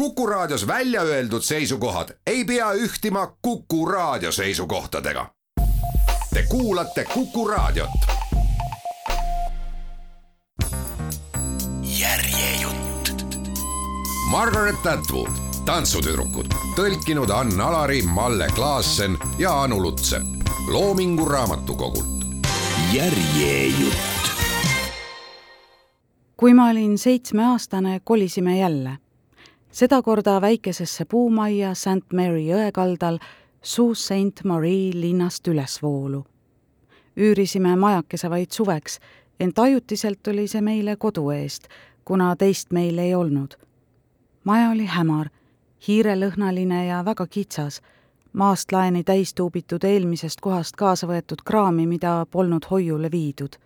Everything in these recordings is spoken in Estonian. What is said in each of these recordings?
Kuku Raadios välja öeldud seisukohad ei pea ühtima Kuku Raadio seisukohtadega. Te kuulate Kuku Raadiot. järjejutt. Margaret Atwood, tantsutüdrukud, tõlkinud Ann Alari, Malle Klaassen ja Anu Lutsepp Loomingu Raamatukogult. järjejutt. kui ma olin seitsmeaastane, kolisime jälle sedakorda väikesesse puumajja St Mary jõe kaldal Sault Ste Marie linnast ülesvoolu. üürisime majakese vaid suveks, ent ajutiselt oli see meile kodu eest, kuna teist meil ei olnud. maja oli hämar, hiirelõhnaline ja väga kitsas, maast laeni täis tuubitud eelmisest kohast kaasa võetud kraami, mida polnud hoiule viidud.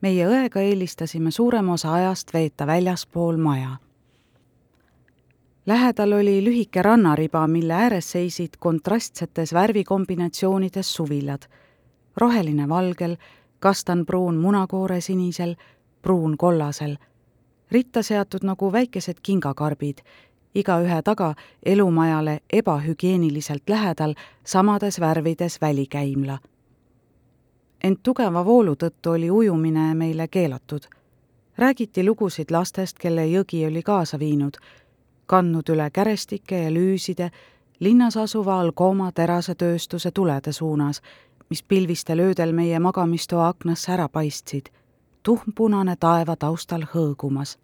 meie õega eelistasime suurema osa ajast veeta väljaspool maja lähedal oli lühike rannariba, mille ääres seisid kontrastsetes värvikombinatsioonides suvilad. roheline valgel, kastanpruun munakoore sinisel, pruun kollasel. ritta seatud nagu väikesed kingakarbid, igaühe taga elumajale ebahügieeniliselt lähedal samades värvides välikäimla. ent tugeva voolu tõttu oli ujumine meile keelatud. räägiti lugusid lastest, kelle jõgi oli kaasa viinud kandnud üle kärestike ja lüüside linnas asuva Algoma terasetööstuse tulede suunas, mis pilvistel öödel meie magamistoa aknasse ära paistsid, tuhmpunane taeva taustal hõõgumas.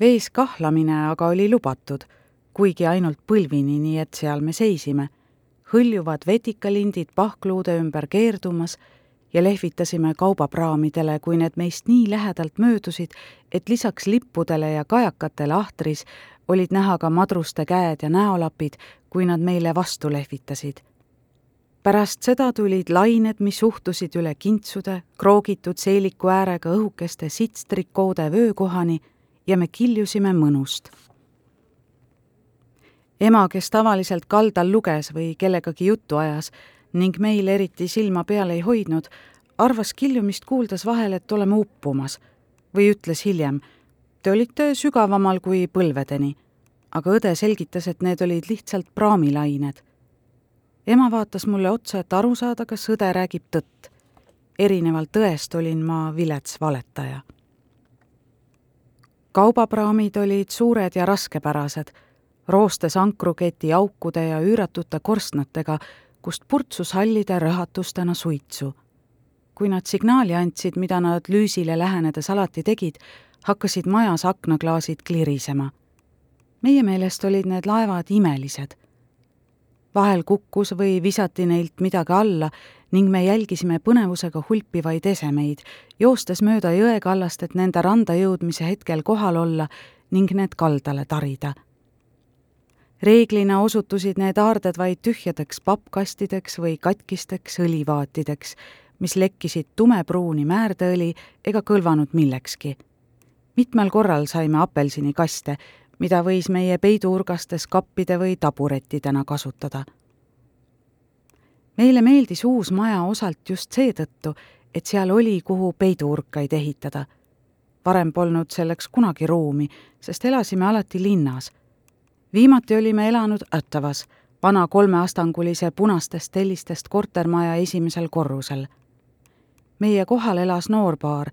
vees kahlamine aga oli lubatud, kuigi ainult põlvini, nii et seal me seisime, hõljuvad vetikalindid pahkluude ümber keerdumas ja lehvitasime kaubapraamidele, kui need meist nii lähedalt möödusid, et lisaks lippudele ja kajakatele ahtris olid näha ka madruste käed ja näolapid, kui nad meile vastu lehvitasid. pärast seda tulid lained, mis suhtusid üle kintsude, kroogitud seeliku äärega õhukeste sitstrikoode vöökohani ja me kiljusime mõnust. ema, kes tavaliselt kaldal luges või kellegagi juttu ajas, ning meil eriti silma peal ei hoidnud, arvas kiljumist kuuldes vahel, et oleme uppumas või ütles hiljem, te olite sügavamal kui põlvedeni. aga õde selgitas, et need olid lihtsalt praamilained. ema vaatas mulle otsa, et aru saada, kas õde räägib tõtt. erinevalt õest olin ma vilets valetaja. kaubapraamid olid suured ja raskepärased, roostes ankruketi aukude ja üüratute korstnatega, kust purtsus hallide rõhatustena suitsu. kui nad signaali andsid, mida nad lüüsile lähenedes alati tegid, hakkasid majas aknaklaasid klirisema. meie meelest olid need laevad imelised. vahel kukkus või visati neilt midagi alla ning me jälgisime põnevusega hulpivaid esemeid, joostes mööda jõekallast, et nende randa jõudmise hetkel kohal olla ning need kaldale tarida reeglina osutusid need aarded vaid tühjadeks pappkastideks või katkisteks õlivaatideks, mis lekkisid tumepruuni määrdeõli ega kõlvanud millekski. mitmel korral saime apelsinikaste, mida võis meie peiduurgastes kappide või taburettidena kasutada. meile meeldis uus maja osalt just seetõttu, et seal oli, kuhu peiduurkaid ehitada. varem polnud selleks kunagi ruumi, sest elasime alati linnas viimati olime elanud Ottavas, vana kolmeastangulise punastest tellistest kortermaja esimesel korrusel. meie kohal elas noorpaar,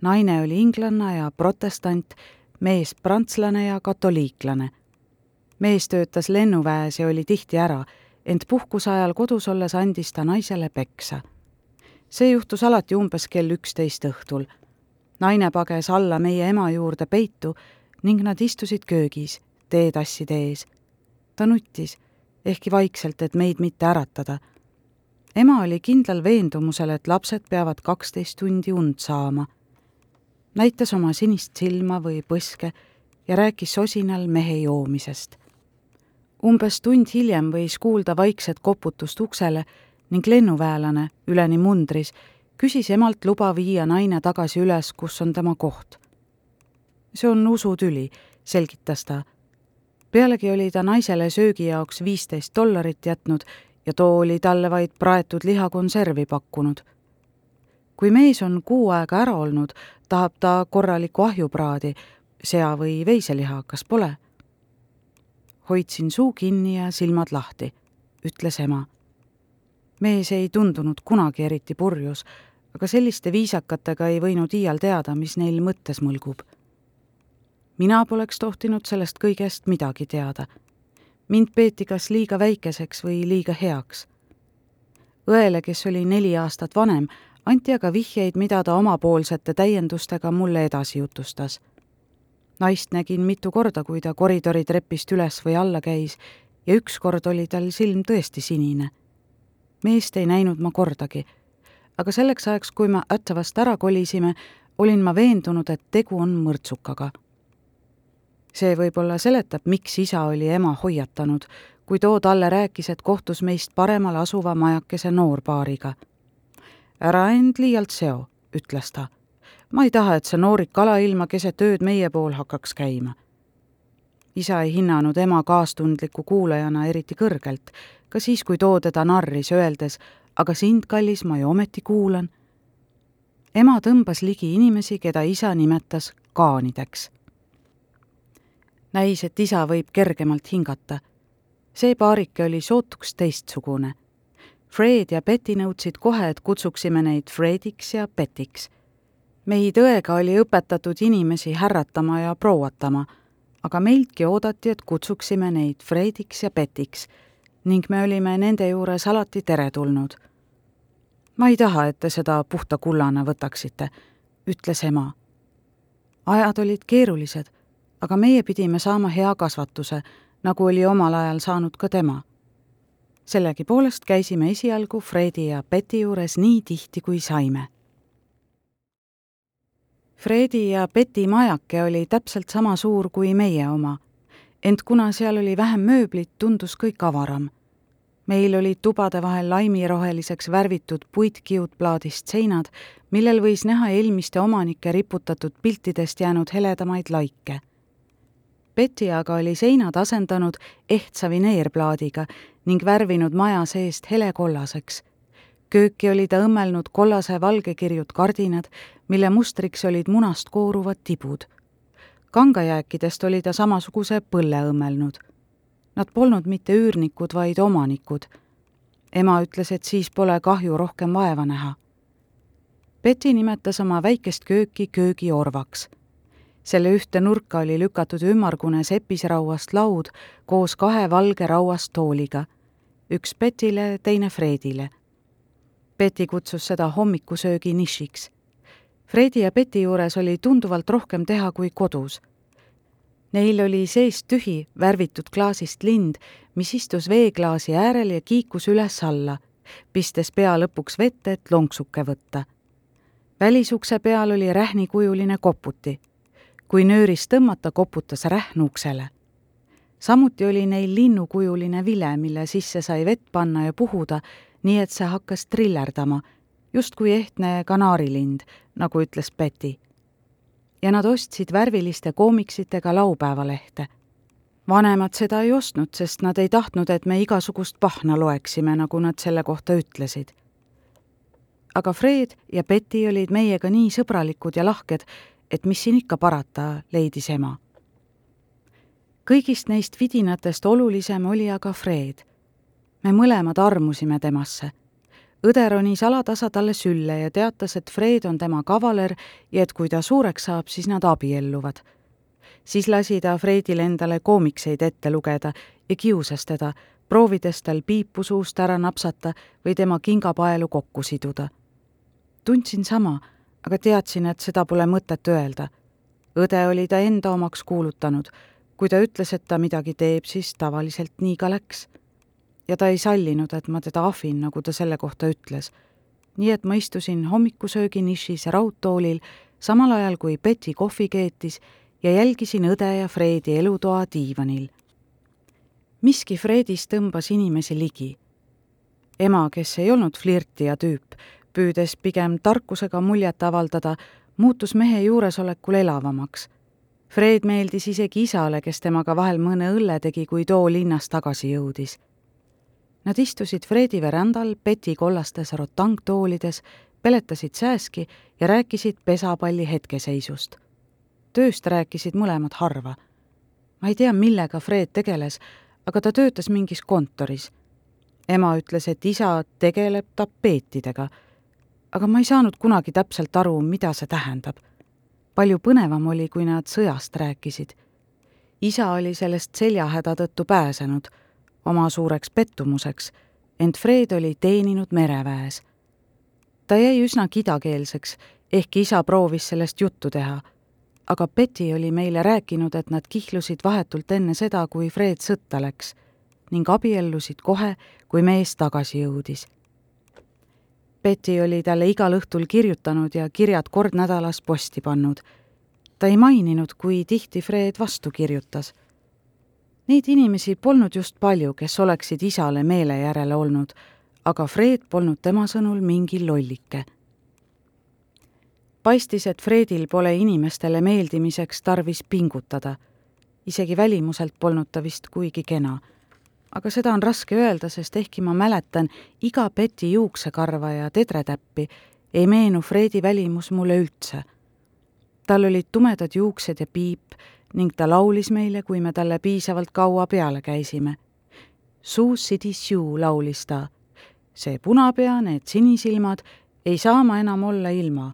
naine oli inglanna ja protestant, mees prantslane ja katoliiklane. mees töötas lennuväes ja oli tihti ära, ent puhkuse ajal kodus olles andis ta naisele peksa. see juhtus alati umbes kell üksteist õhtul. naine pages alla meie ema juurde peitu ning nad istusid köögis teetasside ees. ta nuttis, ehkki vaikselt, et meid mitte äratada. ema oli kindlal veendumusel, et lapsed peavad kaksteist tundi und saama. näitas oma sinist silma või põske ja rääkis sosinal mehe joomisest. umbes tund hiljem võis kuulda vaikset koputust uksele ning lennuväelane, üleni mundris, küsis emalt luba viia naine tagasi üles, kus on tema koht. see on usutüli, selgitas ta pealegi oli ta naisele söögi jaoks viisteist dollarit jätnud ja too oli talle vaid praetud lihakonservi pakkunud. kui mees on kuu aega ära olnud, tahab ta korralikku ahjupraadi, sea- või veiseliha, kas pole? hoidsin suu kinni ja silmad lahti, ütles ema. mees ei tundunud kunagi eriti purjus, aga selliste viisakatega ei võinud iial teada, mis neil mõttes mõlgub. Mina poleks tohtinud sellest kõigest midagi teada. mind peeti kas liiga väikeseks või liiga heaks. õele, kes oli neli aastat vanem, anti aga vihjeid, mida ta omapoolsete täiendustega mulle edasi jutustas. naist nägin mitu korda, kui ta koridori trepist üles või alla käis ja ükskord oli tal silm tõesti sinine. meest ei näinud ma kordagi, aga selleks ajaks, kui me Ättavast ära kolisime, olin ma veendunud, et tegu on mõrtsukaga. See võib-olla seletab, miks isa oli ema hoiatanud, kui too talle rääkis, et kohtus meist paremal asuva majakese noorpaariga ära end liialt seo, ütles ta. ma ei taha, et see noorik alailma keset ööd meie pool hakkaks käima. isa ei hinnanud ema kaastundliku kuulajana eriti kõrgelt, ka siis, kui too teda narris, öeldes, aga sind, kallis, ma ju ometi kuulan. ema tõmbas ligi inimesi, keda isa nimetas kaanideks. Näis, et isa võib kergemalt hingata. see paarike oli sootuks teistsugune Fred ja Betty nõudsid kohe, et kutsuksime neid Frediks ja Petiks. meid õega oli õpetatud inimesi härratama ja prouatama, aga meiltki oodati, et kutsuksime neid Frediks ja Petiks ning me olime nende juures alati teretulnud. ma ei taha, et te seda puhta kullana võtaksite, ütles ema. ajad olid keerulised, aga meie pidime saama hea kasvatuse, nagu oli omal ajal saanud ka tema sellegipoolest käisime esialgu Fredi ja Betty juures nii tihti, kui saime. Fredi ja Betty majake oli täpselt sama suur kui meie oma, ent kuna seal oli vähem mööblit, tundus kõik avaram. meil olid tubade vahel laimiroheliseks värvitud puitkiudplaadist seinad, millel võis näha eelmiste omanike riputatud piltidest jäänud heledamaid laike Betty aga oli seinad asendanud ehtsa vineerplaadiga ning värvinud maja seest helekollaseks. kööki oli ta õmmelnud kollase valgekirjud kardinad, mille mustriks olid munast kooruvad tibud. kangajääkidest oli ta samasuguse põlle õmmelnud. Nad polnud mitte üürnikud, vaid omanikud. ema ütles, et siis pole kahju rohkem vaeva näha. Betty nimetas oma väikest kööki köögiorvaks selle ühte nurka oli lükatud ümmargune sepisrauast laud koos kahe valge rauast tooliga, üks Betile, teine Fredile. Betty kutsus seda hommikusöögi nišiks. Fredi ja Betty juures oli tunduvalt rohkem teha kui kodus. Neil oli seest tühi, värvitud klaasist lind, mis istus veeklaasi äärel ja kiikus üles-alla, pistes pea lõpuks vette, et lonksuke võtta. välisukse peal oli rähnikujuline koputi kui nöörist tõmmata, koputas rähn uksele. samuti oli neil linnukujuline vile, mille sisse sai vett panna ja puhuda, nii et see hakkas trillerdama, justkui ehtne kanaarilind, nagu ütles Betty. ja nad ostsid värviliste koomiksitega laupäevalehte. vanemad seda ei ostnud, sest nad ei tahtnud, et me igasugust pahna loeksime, nagu nad selle kohta ütlesid aga Fred ja Betty olid meiega nii sõbralikud ja lahked, et mis siin ikka parata, leidis ema. kõigist neist vidinatest olulisem oli aga Fred. me mõlemad armusime temasse. õde ronis alatasa talle sülle ja teatas, et Fred on tema kavaler ja et kui ta suureks saab, siis nad abielluvad. siis lasi ta Fredil endale koomikseid ette lugeda ja kiusas teda, proovides tal piipu suust ära napsata või tema kingapaelu kokku siduda. tundsin sama aga teadsin, et seda pole mõtet öelda. õde oli ta enda omaks kuulutanud. kui ta ütles, et ta midagi teeb, siis tavaliselt nii ka läks. ja ta ei sallinud, et ma teda ahvin, nagu ta selle kohta ütles. nii et ma istusin hommikusöögi nišis raudtoolil, samal ajal kui Betty kohvi keetis ja jälgisin õde ja Fredi elutoa diivanil. miski Fredis tõmbas inimesi ligi. ema, kes ei olnud flirtija tüüp, püüdes pigem tarkusega muljet avaldada, muutus mehe juuresolekul elavamaks. Fred meeldis isegi isale, kes temaga vahel mõne õlle tegi, kui too linnast tagasi jõudis. Nad istusid Fredi verandal Betty kollastes rotangtoolides, peletasid sääski ja rääkisid pesapalli hetkeseisust. tööst rääkisid mõlemad harva. ma ei tea, millega Fred tegeles, aga ta töötas mingis kontoris. ema ütles, et isa tegeleb tapeetidega. Aga ma ei saanud kunagi täpselt aru, mida see tähendab. palju põnevam oli, kui nad sõjast rääkisid. isa oli sellest seljahäda tõttu pääsenud, oma suureks pettumuseks, ent Fred oli teeninud mereväes. ta jäi üsna kidakeelseks, ehkki isa proovis sellest juttu teha aga Betty oli meile rääkinud, et nad kihlusid vahetult enne seda, kui Fred sõtta läks ning abiellusid kohe, kui mees tagasi jõudis. Betty oli talle igal õhtul kirjutanud ja kirjad kord nädalas posti pannud. ta ei maininud, kui tihti Fred vastu kirjutas. Neid inimesi polnud just palju, kes oleksid isale meele järele olnud, aga Fred polnud tema sõnul mingi lollike paistis, et Fredil pole inimestele meeldimiseks tarvis pingutada. isegi välimuselt polnud ta vist kuigi kena. Aga seda on raske öelda, sest ehkki ma mäletan iga Betty juuksekarva ja tedretäppi, ei meenu Fredi välimus mulle üldse. tal olid tumedad juuksed ja piip ning ta laulis meile, kui me talle piisavalt kaua peale käisime. Suu City Sue laulis ta. see punapea, need sinisilmad, ei saa ma enam olla ilma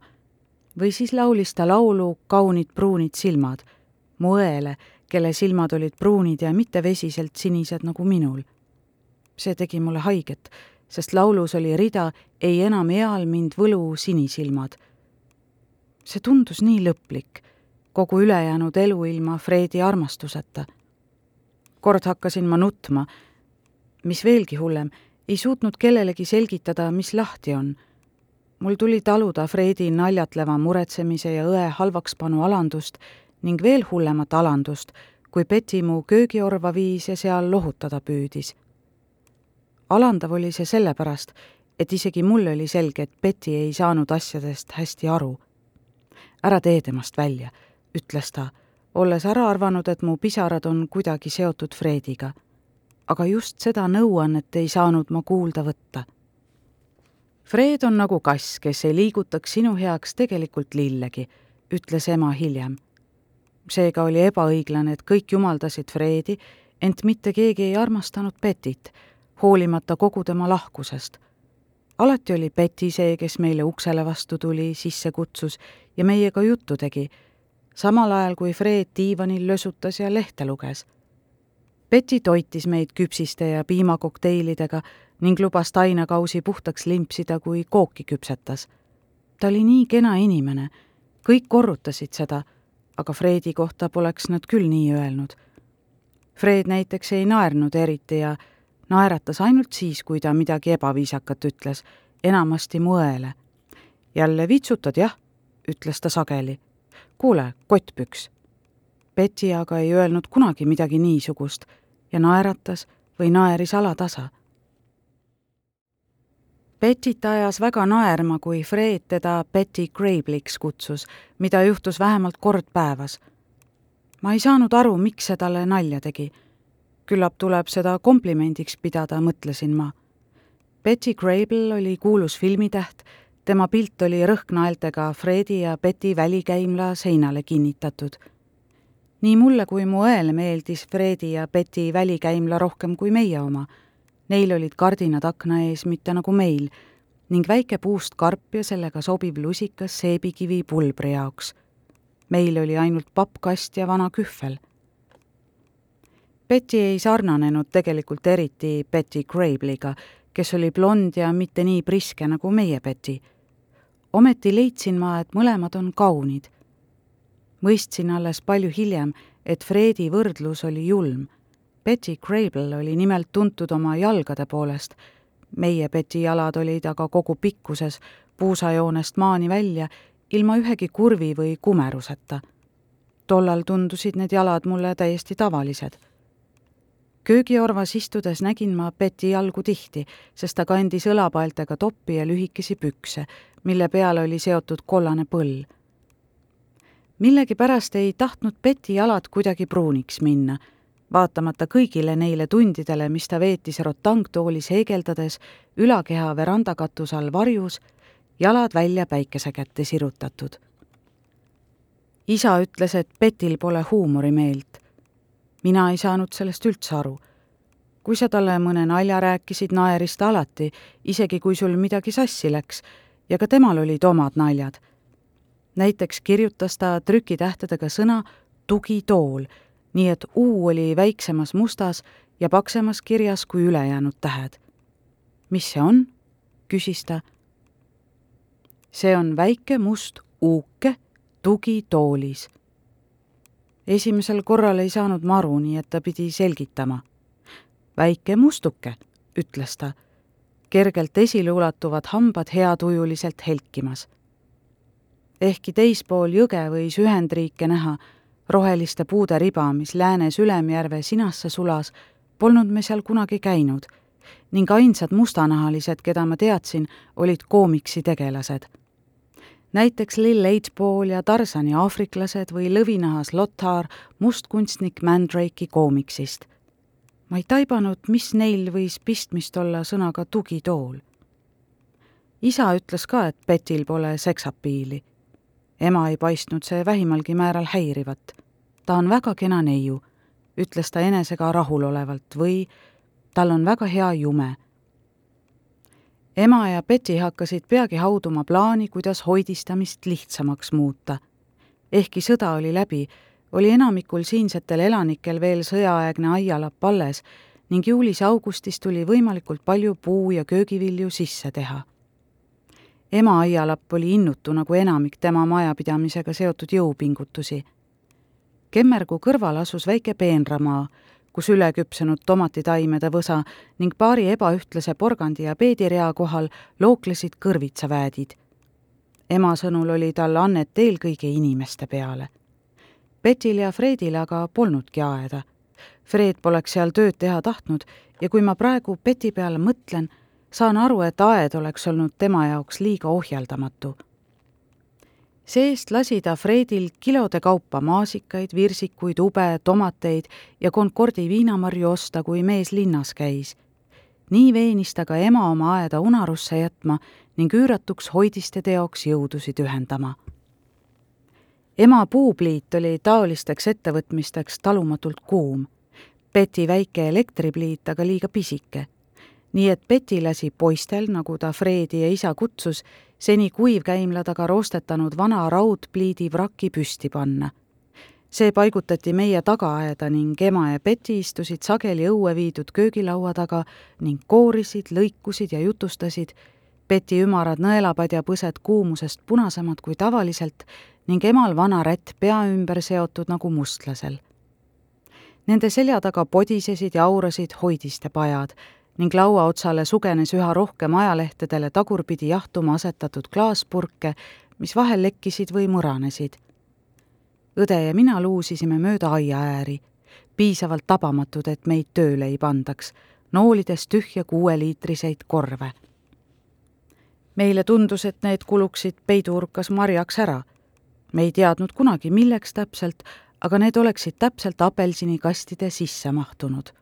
või siis laulis ta laulu Kaunid pruunid silmad mu õele, kelle silmad olid pruunid ja mitte vesiselt sinised nagu minul. see tegi mulle haiget, sest laulus oli rida Ei enam eal mind võlu sinisilmad. see tundus nii lõplik, kogu ülejäänud elu ilma Fredi armastuseta. kord hakkasin ma nutma, mis veelgi hullem, ei suutnud kellelegi selgitada, mis lahti on mul tuli taluda Fredi naljatleva muretsemise ja õe halvakspanu alandust ning veel hullemat alandust, kui Betty mu köögiorva viis ja seal lohutada püüdis. alandav oli see sellepärast, et isegi mulle oli selge, et Betty ei saanud asjadest hästi aru. ära tee temast välja, ütles ta, olles ära arvanud, et mu pisarad on kuidagi seotud Frediga. aga just seda nõuannet ei saanud ma kuulda võtta Fred on nagu kass, kes ei liigutaks sinu heaks tegelikult lillegi, ütles ema hiljem. Seega oli ebaõiglane, et kõik jumaldasid Fredi, ent mitte keegi ei armastanud Bettit, hoolimata kogu tema lahkusest. alati oli Betty see, kes meile uksele vastu tuli, sisse kutsus ja meiega juttu tegi, samal ajal kui Fred diivanil lösutas ja lehte luges. Betty toitis meid küpsiste ja piimakokteilidega ning lubas tainakausi puhtaks limpsida, kui kooki küpsetas. ta oli nii kena inimene, kõik korrutasid seda, aga Fredi kohta poleks nad küll nii öelnud. Fred näiteks ei naernud eriti ja naeratas ainult siis, kui ta midagi ebaviisakat ütles, enamasti mu õele. jälle vitsutad, jah, ütles ta sageli. kuule, kottpüks. Betty aga ei öelnud kunagi midagi niisugust ja naeratas või naeris alatasa Bettit ajas väga naerma, kui Fred teda Betty Grabliks kutsus, mida juhtus vähemalt kord päevas. ma ei saanud aru, miks see talle nalja tegi. küllap tuleb seda komplimendiks pidada, mõtlesin ma. Betty Grable oli kuulus filmitäht, tema pilt oli rõhknaeltega Fredi ja Betty välikäimla seinale kinnitatud. nii mulle kui mu õele meeldis Fredi ja Betty välikäimla rohkem kui meie oma Neil olid kardinad akna ees, mitte nagu meil, ning väike puust karp ja sellega sobiv lusikas seebikivi pulbri jaoks. meil oli ainult pappkast ja vana kühvel. Betty ei sarnanenud tegelikult eriti Betty Grable'iga, kes oli blond ja mitte nii priske nagu meie Betty. ometi leidsin ma, et mõlemad on kaunid. mõistsin alles palju hiljem, et Fredi võrdlus oli julm Betty Grable oli nimelt tuntud oma jalgade poolest. meie Betty jalad olid aga kogu pikkuses puusajoonest maani välja, ilma ühegi kurvi või kumeruseta. tollal tundusid need jalad mulle täiesti tavalised. köögiorvas istudes nägin ma Betty jalgu tihti, sest ta kandis õlapaeltega toppi ja lühikesi pükse, mille peale oli seotud kollane põll millegipärast ei tahtnud Betty jalad kuidagi pruuniks minna vaatamata kõigile neile tundidele, mis ta veetis rotangtoolis heegeldades ülakeha verandakatuse all varjus, jalad välja päikese kätte sirutatud. isa ütles, et Petil pole huumorimeelt. mina ei saanud sellest üldse aru. kui sa talle mõne nalja rääkisid, naeris ta alati, isegi kui sul midagi sassi läks, ja ka temal olid omad naljad. näiteks kirjutas ta trükitähtedega sõna tugitool, nii et U oli väiksemas mustas ja paksemas kirjas kui ülejäänud tähed. mis see on? küsis ta. see on väike must uuke tugitoolis. esimesel korral ei saanud ma aru, nii et ta pidi selgitama. väike mustuke, ütles ta, kergelt esile ulatuvad hambad heatujuliselt helkimas. ehkki teispool jõge võis Ühendriike näha, roheliste puude riba, mis läänes Ülemjärve sinasse sulas, polnud me seal kunagi käinud ning ainsad mustanahalised, keda ma teadsin, olid koomiksi tegelased. näiteks Lill Eightball ja Tarsani aafriklased või lõvinahas Lothar, mustkunstnik Mandrake'i koomiksist. ma ei taibanud, mis neil võis pistmist olla sõnaga tugitool. isa ütles ka, et Petil pole seksapiili. ema ei paistnud see vähimalgi määral häirivat. Ta on väga kena neiu ütles ta enesega rahulolevalt või tal on väga hea jume. ema ja Betty hakkasid peagi hauduma plaani, kuidas hoidistamist lihtsamaks muuta. ehkki sõda oli läbi, oli enamikul siinsetel elanikel veel sõjaaegne aialapp alles ning juulis ja augustis tuli võimalikult palju puu- ja köögivilju sisse teha. ema aialapp oli innutu nagu enamik tema majapidamisega seotud jõupingutusi Kemmergu kõrval asus väike peenramaa, kus üleküpsenud tomatitaimede võsa ning paari ebaühtlase porgandi ja peedirea kohal looklesid kõrvitsaväädid. ema sõnul oli tal annet eelkõige inimeste peale. Petil ja Fredil aga polnudki aeda. Fred poleks seal tööd teha tahtnud ja kui ma praegu Peti peale mõtlen, saan aru, et aed oleks olnud tema jaoks liiga ohjeldamatu see-eest lasi ta Fredil kilode kaupa maasikaid, virsikuid, ube, tomateid ja Concordi viinamarju osta, kui mees linnas käis. nii veenis ta ka ema oma aeda unarusse jätma ning üüratuks hoidiste teoks jõudusid ühendama. ema puupliit oli taolisteks ettevõtmisteks talumatult kuum. Peti väike elektripliit aga liiga pisike nii et Betty lasi poistel, nagu ta Fredi ja isa kutsus, seni kuivkäimla taga roostetanud vana raudpliidi vraki püsti panna. see paigutati meie tagaaeda ning ema ja Betty istusid sageli õue viidud köögilaua taga ning koorisid, lõikusid ja jutustasid, Betty ümarad nõelapadjapõsed kuumusest punasemad kui tavaliselt ning emal vana rätt pea ümber seotud nagu mustlasel. Nende selja taga podisesid ja aurasid hoidiste pajad ning laua otsale sugenes üha rohkem ajalehtedele tagurpidi jahtuma asetatud klaaspurke, mis vahel lekkisid või muranesid. õde ja mina luusisime mööda aiaääri, piisavalt tabamatud, et meid tööle ei pandaks, noolides tühja kuueliitriseid korve. meile tundus, et need kuluksid peiduurkas marjaks ära. me ei teadnud kunagi, milleks täpselt, aga need oleksid täpselt apelsinikastide sisse mahtunud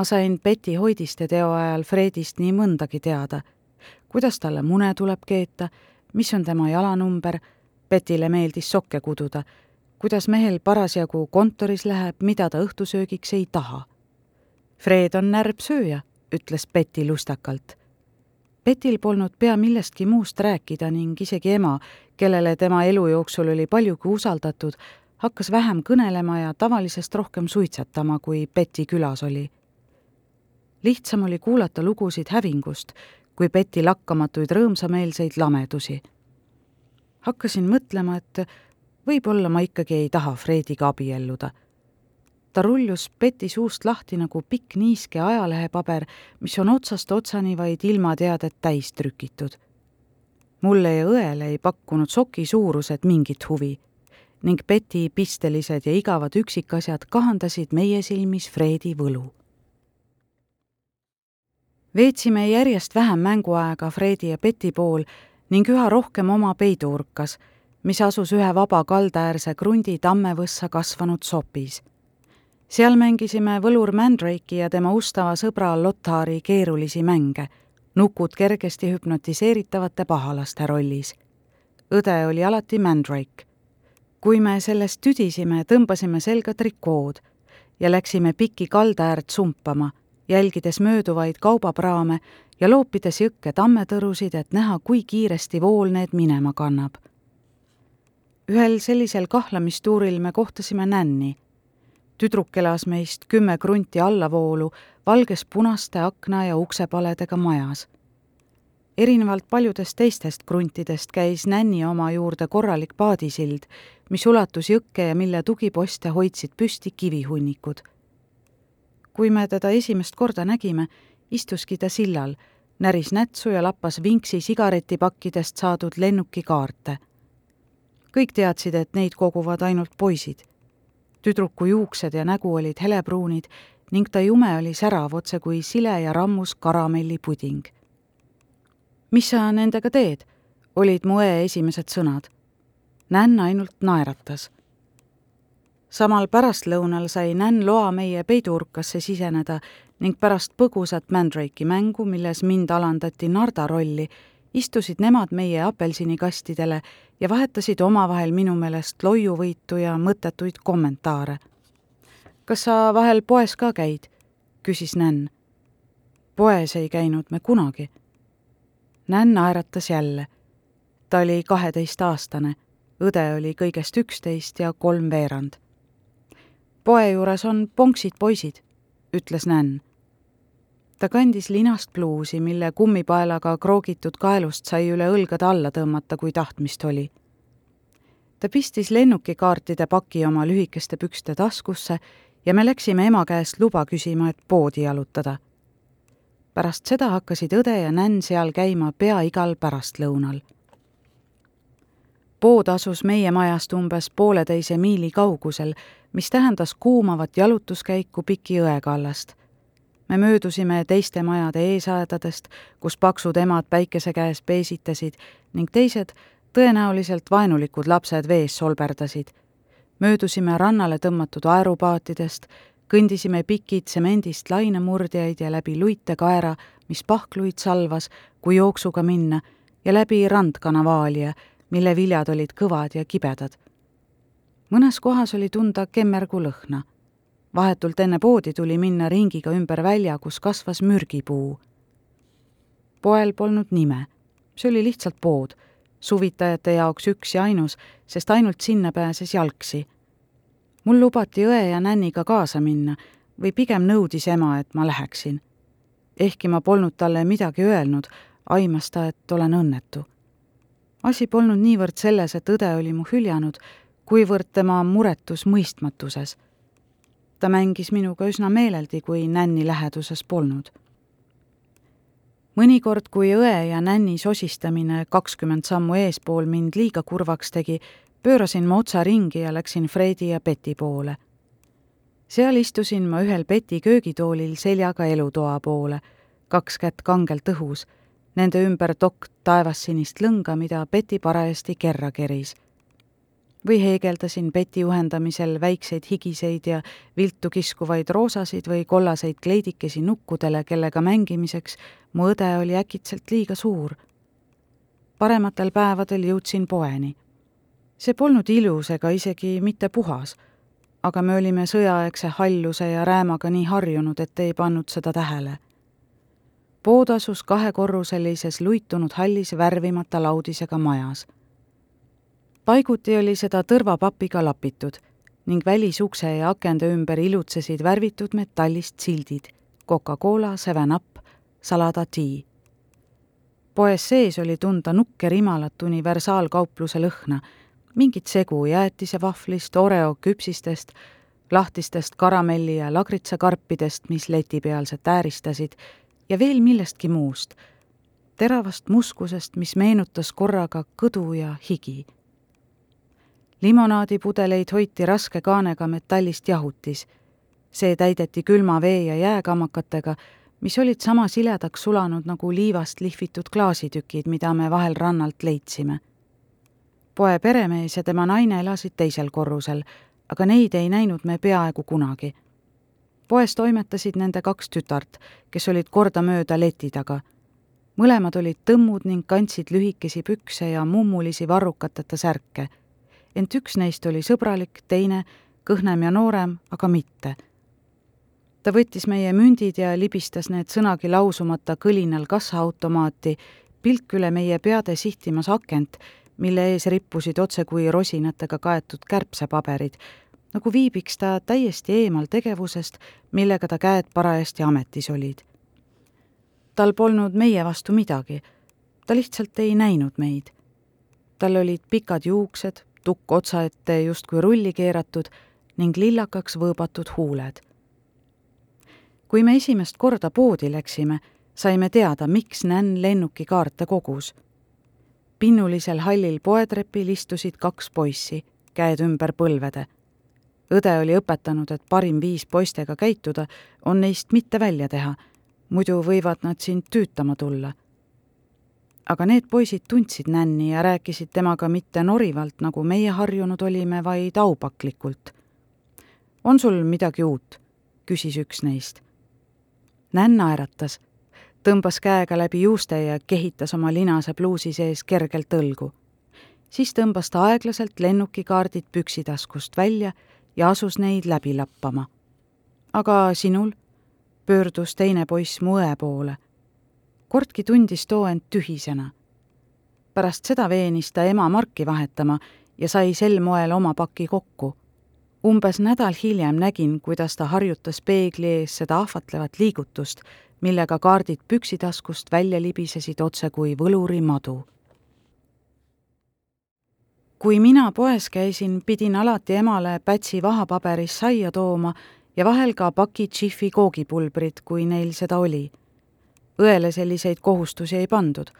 ma sain Betty Hoidiste teo ajal Fredist nii mõndagi teada. kuidas talle mune tuleb keeta, mis on tema jalanumber, Betile meeldis sokke kududa, kuidas mehel parasjagu kontoris läheb, mida ta õhtusöögiks ei taha. Fred on närbsööja, ütles Betty lustakalt. Betil polnud pea millestki muust rääkida ning isegi ema, kellele tema elu jooksul oli paljugi usaldatud, hakkas vähem kõnelema ja tavalisest rohkem suitsetama, kui Betty külas oli lihtsam oli kuulata lugusid hävingust, kui Betty lakkamatuid rõõmsameelseid lamedusi. hakkasin mõtlema, et võib-olla ma ikkagi ei taha Frediga abielluda. ta rullus Betty suust lahti nagu pikk niiske ajalehepaber, mis on otsast otsani vaid ilmateadet täis trükitud. mulle ja õele ei pakkunud soki suurused mingit huvi ning Betty pistelised ja igavad üksikasjad kahandasid meie silmis Fredi võlu veetsime järjest vähem mänguaega Fredi ja Betty pool ning üha rohkem oma peiduurkas, mis asus ühe vaba kaldaäärse krundi tammevõssa kasvanud sopis. seal mängisime võlur Mandrake'i ja tema ustava sõbra Lothari keerulisi mänge, nukud kergesti hüpnotiseeritavate pahalaste rollis. õde oli alati Mandrake. kui me sellest tüdisime, tõmbasime selga trikood ja läksime pikki kalda äärt sumpama, jälgides mööduvaid kaubapraame ja loopides jõkke tammetõrusid, et näha, kui kiiresti vool need minema kannab. ühel sellisel kahlamistuuril me kohtasime nänni. tüdruk elas meist kümme krunti allavoolu valges punaste akna ja uksepaledega majas erinevalt paljudest teistest kruntidest käis nänni oma juurde korralik paadisild, mis ulatus jõkke ja mille tugiposte hoidsid püsti kivihunnikud. Kui me teda esimest korda nägime, istuski ta sillal, näris nätsu ja lappas vinksi sigaretipakkidest saadud lennukikaarte. kõik teadsid, et neid koguvad ainult poisid. tüdruku juuksed ja nägu olid helepruunid ning ta jume oli särav, otse kui sile ja rammus karamellipuding mis sa nendega teed? olid mu esimesed sõnad. Nänn ainult naeratas. Samal pärastlõunal sai Nänn loa meie peiduurkasse siseneda ning pärast põgusat Mandrake'i mängu, milles mind alandati Narda rolli, istusid nemad meie apelsinikastidele ja vahetasid omavahel minu meelest loiuvõitu ja mõttetuid kommentaare. kas sa vahel poes ka käid? küsis Nänn. poes ei käinud me kunagi Nänn naeratas jälle. ta oli kaheteistaastane, õde oli kõigest üksteist ja kolmveerand. Poe juures on ponksid poisid, ütles Nänn. ta kandis linast pluusi, mille kummipaelaga kroogitud kaelust sai üle õlgade alla tõmmata, kui tahtmist oli. ta pistis lennukikaartide paki oma lühikeste pükste taskusse ja me läksime ema käest luba küsima, et poodi jalutada pärast seda hakkasid õde ja nänn seal käima pea igal pärastlõunal. pood asus meie majast umbes pooleteise miili kaugusel, mis tähendas kuumavat jalutuskäiku Piki jõe kallast. me möödusime teiste majade eesaedadest, kus paksud emad päikese käes peesitasid ning teised, tõenäoliselt vaenulikud lapsed vees solberdasid. möödusime rannale tõmmatud aerupaatidest, kõndisime piki tsemendist lainemurdjaid ja läbi luitekaera, mis pahkluid salvas, kui jooksuga minna, ja läbi randkanavaalia, mille viljad olid kõvad ja kibedad. Mõnes kohas oli tunda kemmergu lõhna. vahetult enne poodi tuli minna ringiga ümber välja, kus kasvas mürgipuu. poel polnud nime, see oli lihtsalt pood, suvitajate jaoks üks ja ainus, sest ainult sinna pääses jalgsi mul lubati õe ja nänniga kaasa minna või pigem nõudis ema, et ma läheksin. ehkki ma polnud talle midagi öelnud, aimas ta, et olen õnnetu. asi polnud niivõrd selles, et õde oli mu hüljanud, kuivõrd tema muretus mõistmatuses. ta mängis minuga üsna meeleldi, kui nänni läheduses polnud. mõnikord, kui õe ja nänni sosistamine kakskümmend sammu eespool mind liiga kurvaks tegi, pöörasin ma otsa ringi ja läksin Fredi ja Beti poole. seal istusin ma ühel Beti köögitoolil seljaga elutoa poole, kaks kätt kangelt õhus, nende ümber dokk taevassinist lõnga, mida Beti parajasti kerra keris. Või heegeldasin Beti juhendamisel väikseid higiseid ja viltu kiskuvaid roosasid või kollaseid kleidikesi nukkudele, kellega mängimiseks mu õde oli äkitselt liiga suur. parematel päevadel jõudsin poeni see polnud ilus ega isegi mitte puhas, aga me olime sõjaaegse halluse ja räämaga nii harjunud, et ei pannud seda tähele. pood asus kahekorruselises luitunud hallis värvimata laudisega majas. Paiguti oli seda tõrvapapiga lapitud ning välisukse ja akende ümber ilutsesid värvitud metallist sildid Coca-Cola, Seven Up, Salada Tea. poes sees oli tunda nukkerimalat universaalkaupluse lõhna mingit segu jäätisevahvlist, Oreo küpsistest, lahtistest karamelli ja lagritsakarpidest, mis letipealselt ääristasid, ja veel millestki muust, teravast muskusest, mis meenutas korraga kõdu ja higi. Limonaadipudeleid hoiti raske kaanega metallist jahutis. see täideti külma vee ja jääkamakatega, mis olid sama siledaks sulanud nagu liivast lihvitud klaasitükid, mida me vahel rannalt leidsime poe peremees ja tema naine elasid teisel korrusel, aga neid ei näinud me peaaegu kunagi. poes toimetasid nende kaks tütart, kes olid kordamööda leti taga. mõlemad olid tõmmud ning kandsid lühikesi pükse ja mummulisi varrukateta särke. Ent üks neist oli sõbralik, teine kõhnem ja noorem, aga mitte. ta võttis meie mündid ja libistas need sõnagi lausumata kõlinal kassaautomaati, pilk üle meie peade sihtimas akent, mille ees rippusid otsekui rosinatega kaetud kärbsepaberid, nagu viibiks ta täiesti eemal tegevusest, millega ta käed parajasti ametis olid. tal polnud meie vastu midagi, ta lihtsalt ei näinud meid. tal olid pikad juuksed, tukk otsa ette justkui rulli keeratud ning lillakaks võõbatud huuled. kui me esimest korda poodi läksime, saime teada, miks Nänn lennukikaarte kogus. pinnulisel hallil poetrepil istusid kaks poissi, käed ümber põlvede. õde oli õpetanud, et parim viis poistega käituda on neist mitte välja teha, muidu võivad nad sind tüütama tulla aga need poisid tundsid Nänni ja rääkisid temaga mitte norivalt, nagu meie harjunud olime, vaid aupaklikult. on sul midagi uut? küsis üks neist. Nänn naeratas tõmbas käega läbi juuste ja kehitas oma linase pluusi sees kergelt õlgu. siis tõmbas ta aeglaselt lennukikaardid püksitaskust välja ja asus neid läbi lappama. aga sinul? pöördus teine poiss mu õe poole. Kortki tundis too end tühisena. pärast seda veenis ta ema marki vahetama ja sai sel moel oma paki kokku umbes nädal hiljem nägin, kuidas ta harjutas peegli ees seda ahvatlevat liigutust, millega kaardid püksitaskust välja libisesid otse kui võluri madu. kui mina poes käisin, pidin alati emale Pätsi vahapaberis saia tooma ja vahel ka paki Jiffi koogipulbrit, kui neil seda oli. Õele selliseid kohustusi ei pandud.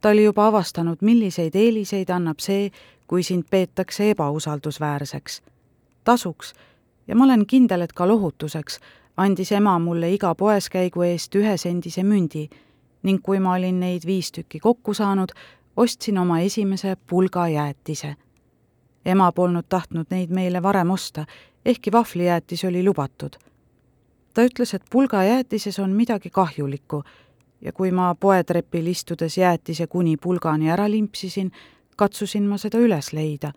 ta oli juba avastanud, milliseid eeliseid annab see, kui sind peetakse ebausaldusväärseks. tasuks ja ma olen kindel, et ka lohutuseks andis ema mulle iga poeskäigu eest ühesendise mündi ning kui ma olin neid viis tükki kokku saanud, ostsin oma esimese pulgajäätise. ema polnud tahtnud neid meile varem osta, ehkki vahvlijäätis oli lubatud. ta ütles, et pulgajäätises on midagi kahjulikku ja kui ma poetrepil istudes jäätise kuni pulgani ära limpsisin, katsusin ma seda üles leida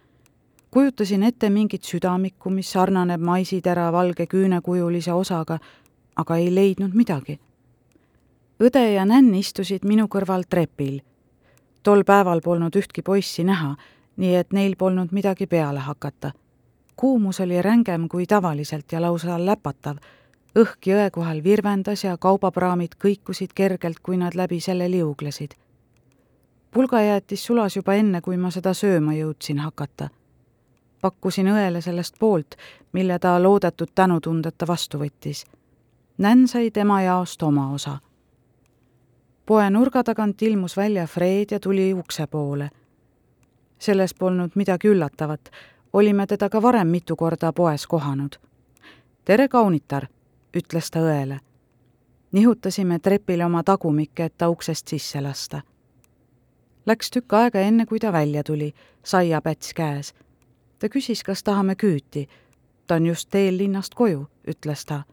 kujutasin ette mingit südamikku, mis sarnaneb maisitera valge küünekujulise osaga, aga ei leidnud midagi. õde ja nänn istusid minu kõrval trepil. tol päeval polnud ühtki poissi näha, nii et neil polnud midagi peale hakata. kuumus oli rängem kui tavaliselt ja lausa läpatav. Õhk jõe kohal virvendas ja kaubapraamid kõikusid kergelt, kui nad läbi selle liuglesid. pulgajäätis sulas juba enne, kui ma seda sööma jõudsin hakata pakkusin õele sellest poolt, mille ta loodetud tänutundeta vastu võttis. Nänn sai tema jaost oma osa. poe nurga tagant ilmus välja Fred ja tuli ukse poole. selles polnud midagi üllatavat, olime teda ka varem mitu korda poes kohanud. tere, kaunitar, ütles ta õele. nihutasime trepile oma tagumikke, et ta uksest sisse lasta. Läks tükk aega, enne kui ta välja tuli, saiapäts käes ta küsis, kas tahame küüti. ta on just teel linnast koju, ütles ta.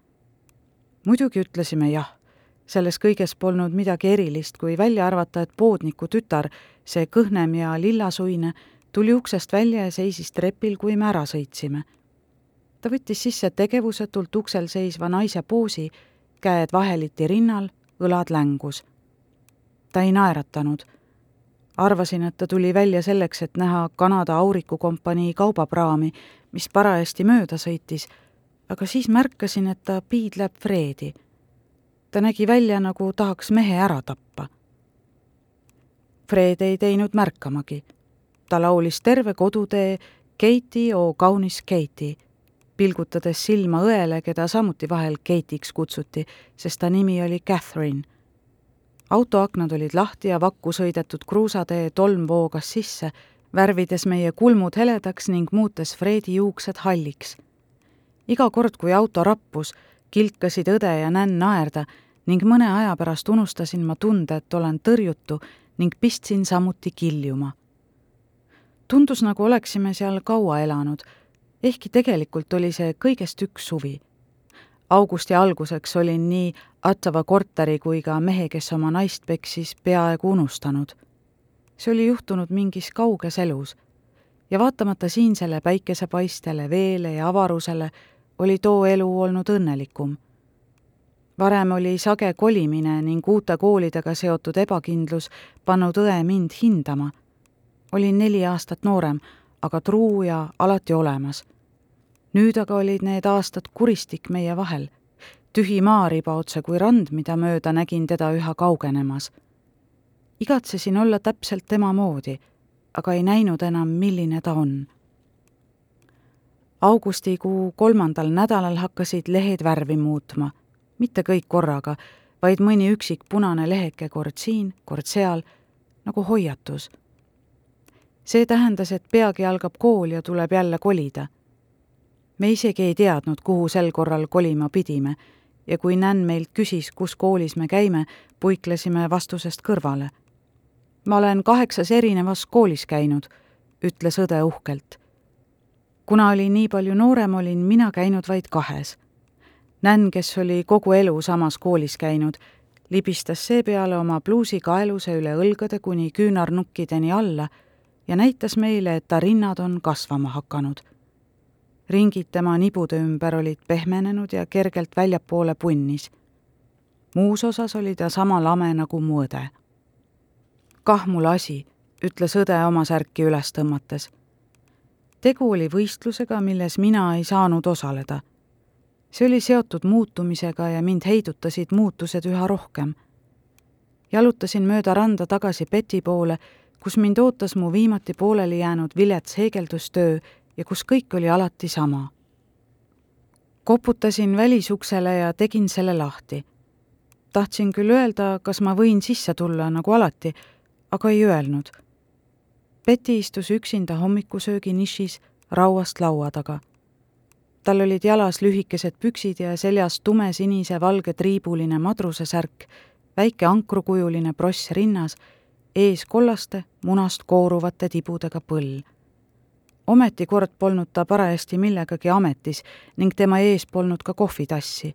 muidugi ütlesime jah. selles kõiges polnud midagi erilist, kui välja arvata, et poodniku tütar, see kõhnem ja lillasuine, tuli uksest välja ja seisis trepil, kui me ära sõitsime. Ta võttis sisse tegevusetult uksel seisva naise poosi, käed vaheliti rinnal, õlad längus. ta ei naeratanud arvasin, et ta tuli välja selleks, et näha Kanada aurikukompanii kaubapraami, mis parajasti mööda sõitis, aga siis märkasin, et ta piidleb Fredi. ta nägi välja, nagu tahaks mehe ära tappa. Fred ei teinud märkamagi. ta laulis terve kodutee Keiti, oo kaunis Keiti, pilgutades silma õele, keda samuti vahel Keitiks kutsuti, sest ta nimi oli Catherine autoaknad olid lahti ja vakku sõidetud kruusatee tolm voogas sisse, värvides meie kulmud heledaks ning muutes Fredi juuksed halliks. iga kord, kui auto rappus, kilkasid õde ja nänn naerda ning mõne aja pärast unustasin ma tunde, et olen tõrjutu ning pistsin samuti kiljuma. tundus, nagu oleksime seal kaua elanud, ehkki tegelikult oli see kõigest üks suvi augusti alguseks olin nii Attava korteri kui ka mehe, kes oma naist peksis, peaaegu unustanud. see oli juhtunud mingis kauges elus ja vaatamata siinsele päikesepaistele, veele ja avarusele, oli too elu olnud õnnelikum. varem oli sage kolimine ning uute koolidega seotud ebakindlus pannud õe mind hindama. olin neli aastat noorem, aga truu ja alati olemas. Nüüd aga olid need aastad kuristik meie vahel, tühi maariba otse kui rand, mida mööda nägin teda üha kaugenemas. igatsesin olla täpselt tema moodi aga ei näinud enam, milline ta on. augustikuu kolmandal nädalal hakkasid lehed värvi muutma, mitte kõik korraga, vaid mõni üksik punane leheke kord siin, kord seal, nagu hoiatus. see tähendas, et peagi algab kool ja tuleb jälle kolida. Me isegi ei teadnud, kuhu sel korral kolima pidime ja kui Nänn meilt küsis, kus koolis me käime, puiklesime vastusest kõrvale ma olen kaheksas erinevas koolis käinud, ütles õde uhkelt. kuna olin nii palju noorem, olin mina käinud vaid kahes. Nänn, kes oli kogu elu samas koolis käinud, libistas seepeale oma pluusi kaeluse üle õlgade kuni küünarnukkideni alla ja näitas meile, et ta rinnad on kasvama hakanud. Ringid tema nibude ümber olid pehmenenud ja kergelt väljapoole punnis. muus osas oli ta sama lame nagu mu õde kah mul asi, ütles õde oma särki üles tõmmates. tegu oli võistlusega, milles mina ei saanud osaleda. see oli seotud muutumisega ja mind heidutasid muutused üha rohkem. jalutasin mööda randa tagasi Beti poole, kus mind ootas mu viimati pooleli jäänud vilets heegeldustöö ja kus kõik oli alati sama. koputasin välisuksele ja tegin selle lahti tahtsin küll öelda, kas ma võin sisse tulla, nagu alati, aga ei öelnud. Betty istus üksinda hommikusöögi nišis rauast laua taga. tal olid jalas lühikesed püksid ja seljas tumesinise valge triibuline madrusesärk, väike ankrukujuline bross rinnas, ees kollaste, munast kooruvate tibudega põll. Ometi kord polnud ta parajasti millegagi ametis ning tema ees polnud ka kohvitassi.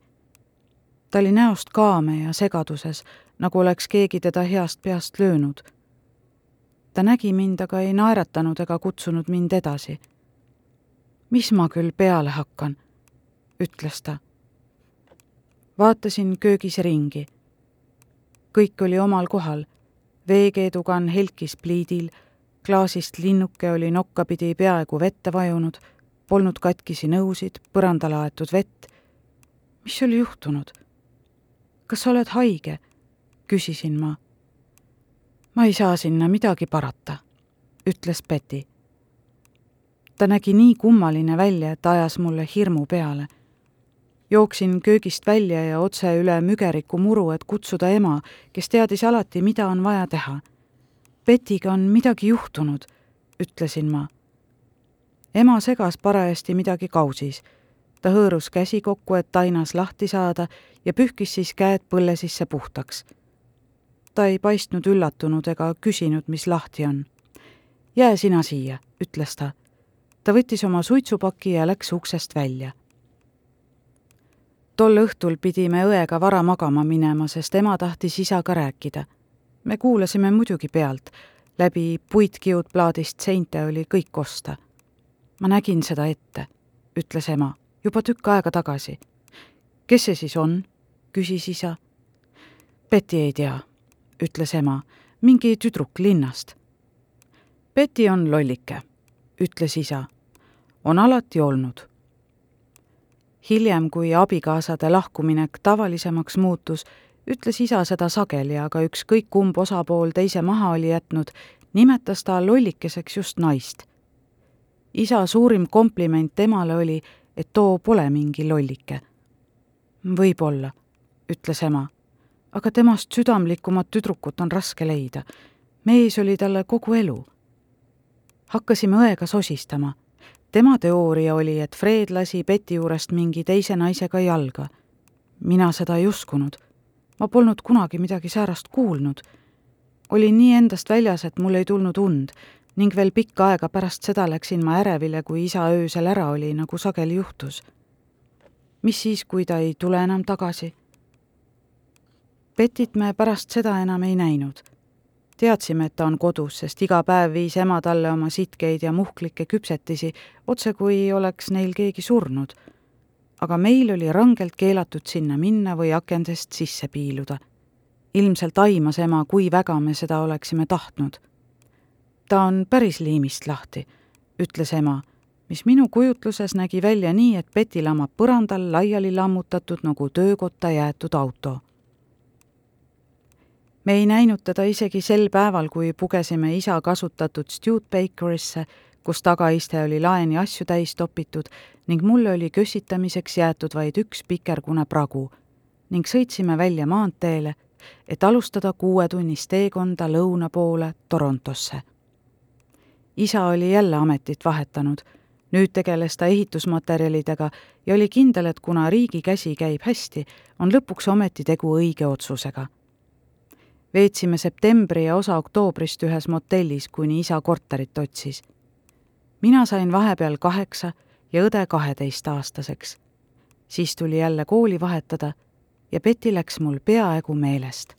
ta oli näost kaame ja segaduses, nagu oleks keegi teda heast peast löönud ta nägi mind, aga ei naeratanud ega kutsunud mind edasi. mis ma küll peale hakkan, ütles ta. vaatasin köögis ringi. kõik oli omal kohal. veekeedukann helkis pliidil, klaasist linnuke oli nokkapidi peaaegu vette vajunud, polnud katkisi nõusid, põrandale aetud vett. mis oli juhtunud? kas sa oled haige? küsisin ma ma ei saa sinna midagi parata, ütles Betty. ta nägi nii kummaline välja, et ajas mulle hirmu peale. jooksin köögist välja ja otse üle mügeriku muru, et kutsuda ema, kes teadis alati, mida on vaja teha. Bettiga on midagi juhtunud, ütlesin ma. ema segas parajasti midagi kausis. ta hõõrus käsi kokku, et tainas lahti saada ja pühkis siis käed põlle sisse puhtaks ta ei paistnud üllatunud ega küsinud, mis lahti on. jää sina siia, ütles ta. ta võttis oma suitsupaki ja läks uksest välja. tol õhtul pidime õega vara magama minema, sest ema tahtis isaga rääkida. Me kuulasime muidugi pealt, läbi puitkiudplaadist seinte oli kõik osta. ma nägin seda ette, ütles ema, juba tükk aega tagasi. kes see siis on? küsis isa. Betty ei tea ütles ema, mingi tüdruk linnast. Betty on lollike, ütles isa. on alati olnud. hiljem, kui abikaasade lahkuminek tavalisemaks muutus, ütles isa seda sageli, aga ükskõik kumb osapool teise maha oli jätnud, nimetas ta lollikeseks just naist. isa suurim kompliment temale oli, et too pole mingi lollike. võib-olla, ütles ema aga temast südamlikumat tüdrukut on raske leida. mees oli talle kogu elu. hakkasime õega sosistama. tema teooria oli, et Fred lasi Betty juurest mingi teise naisega jalga. mina seda ei uskunud. Ma polnud kunagi midagi säärast kuulnud. olin nii endast väljas, et mul ei tulnud und ning veel pikka aega pärast seda läksin ma ärevile, kui isa öösel ära oli, nagu sageli juhtus. mis siis, kui ta ei tule enam tagasi? Betit me pärast seda enam ei näinud. teadsime, et ta on kodus, sest iga päev viis ema talle oma sitkeid ja muhklikke küpsetisi, otse kui oleks neil keegi surnud. Aga meil oli rangelt keelatud sinna minna või akendest sisse piiluda. ilmselt aimas ema, kui väga me seda oleksime tahtnud. ta on päris liimist lahti, ütles ema, mis minu kujutluses nägi välja nii, et Peti lamab põrandal laiali lammutatud nagu töökotta jäetud auto me ei näinud teda isegi sel päeval, kui pugesime isa kasutatud Studebakerisse, kus tagaiste oli laeni asju täis topitud ning mulle oli kössitamiseks jäetud vaid üks pikergune pragu ning sõitsime välja maanteele, et alustada kuuetunnist teekonda lõuna poole Torontosse. isa oli jälle ametit vahetanud, nüüd tegeles ta ehitusmaterjalidega ja oli kindel, et kuna riigi käsi käib hästi, on lõpuks ometi tegu õige otsusega veetsime septembri ja osa oktoobrist ühes motellis, kuni isa korterit otsis. Mina sain vahepeal kaheksa ja õde kaheteistaastaseks. siis tuli jälle kooli vahetada ja Beti läks mul peaaegu meelest.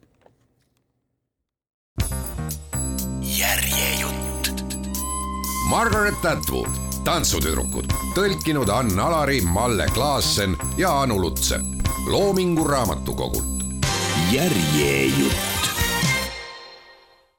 järjejutt. Margaret Atwood, Tantsutüdrukud, tõlkinud Ann Alari, Malle Klaassen ja Anu Lutsepp Loomingu Raamatukogult. järjejutt